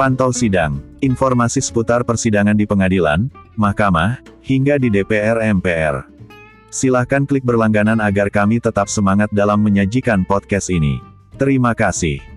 Pantau sidang, informasi seputar persidangan di pengadilan, mahkamah, hingga di DPR MPR. Silahkan klik berlangganan agar kami tetap semangat dalam menyajikan podcast ini. Terima kasih.